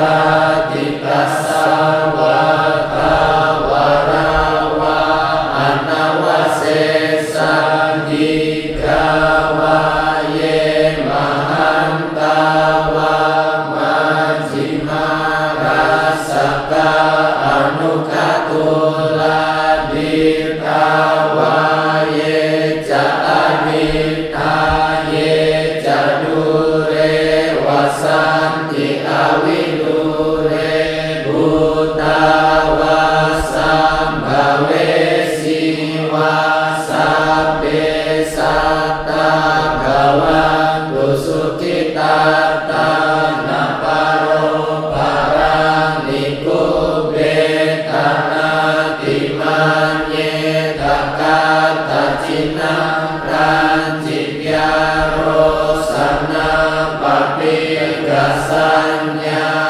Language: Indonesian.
buta papigasannya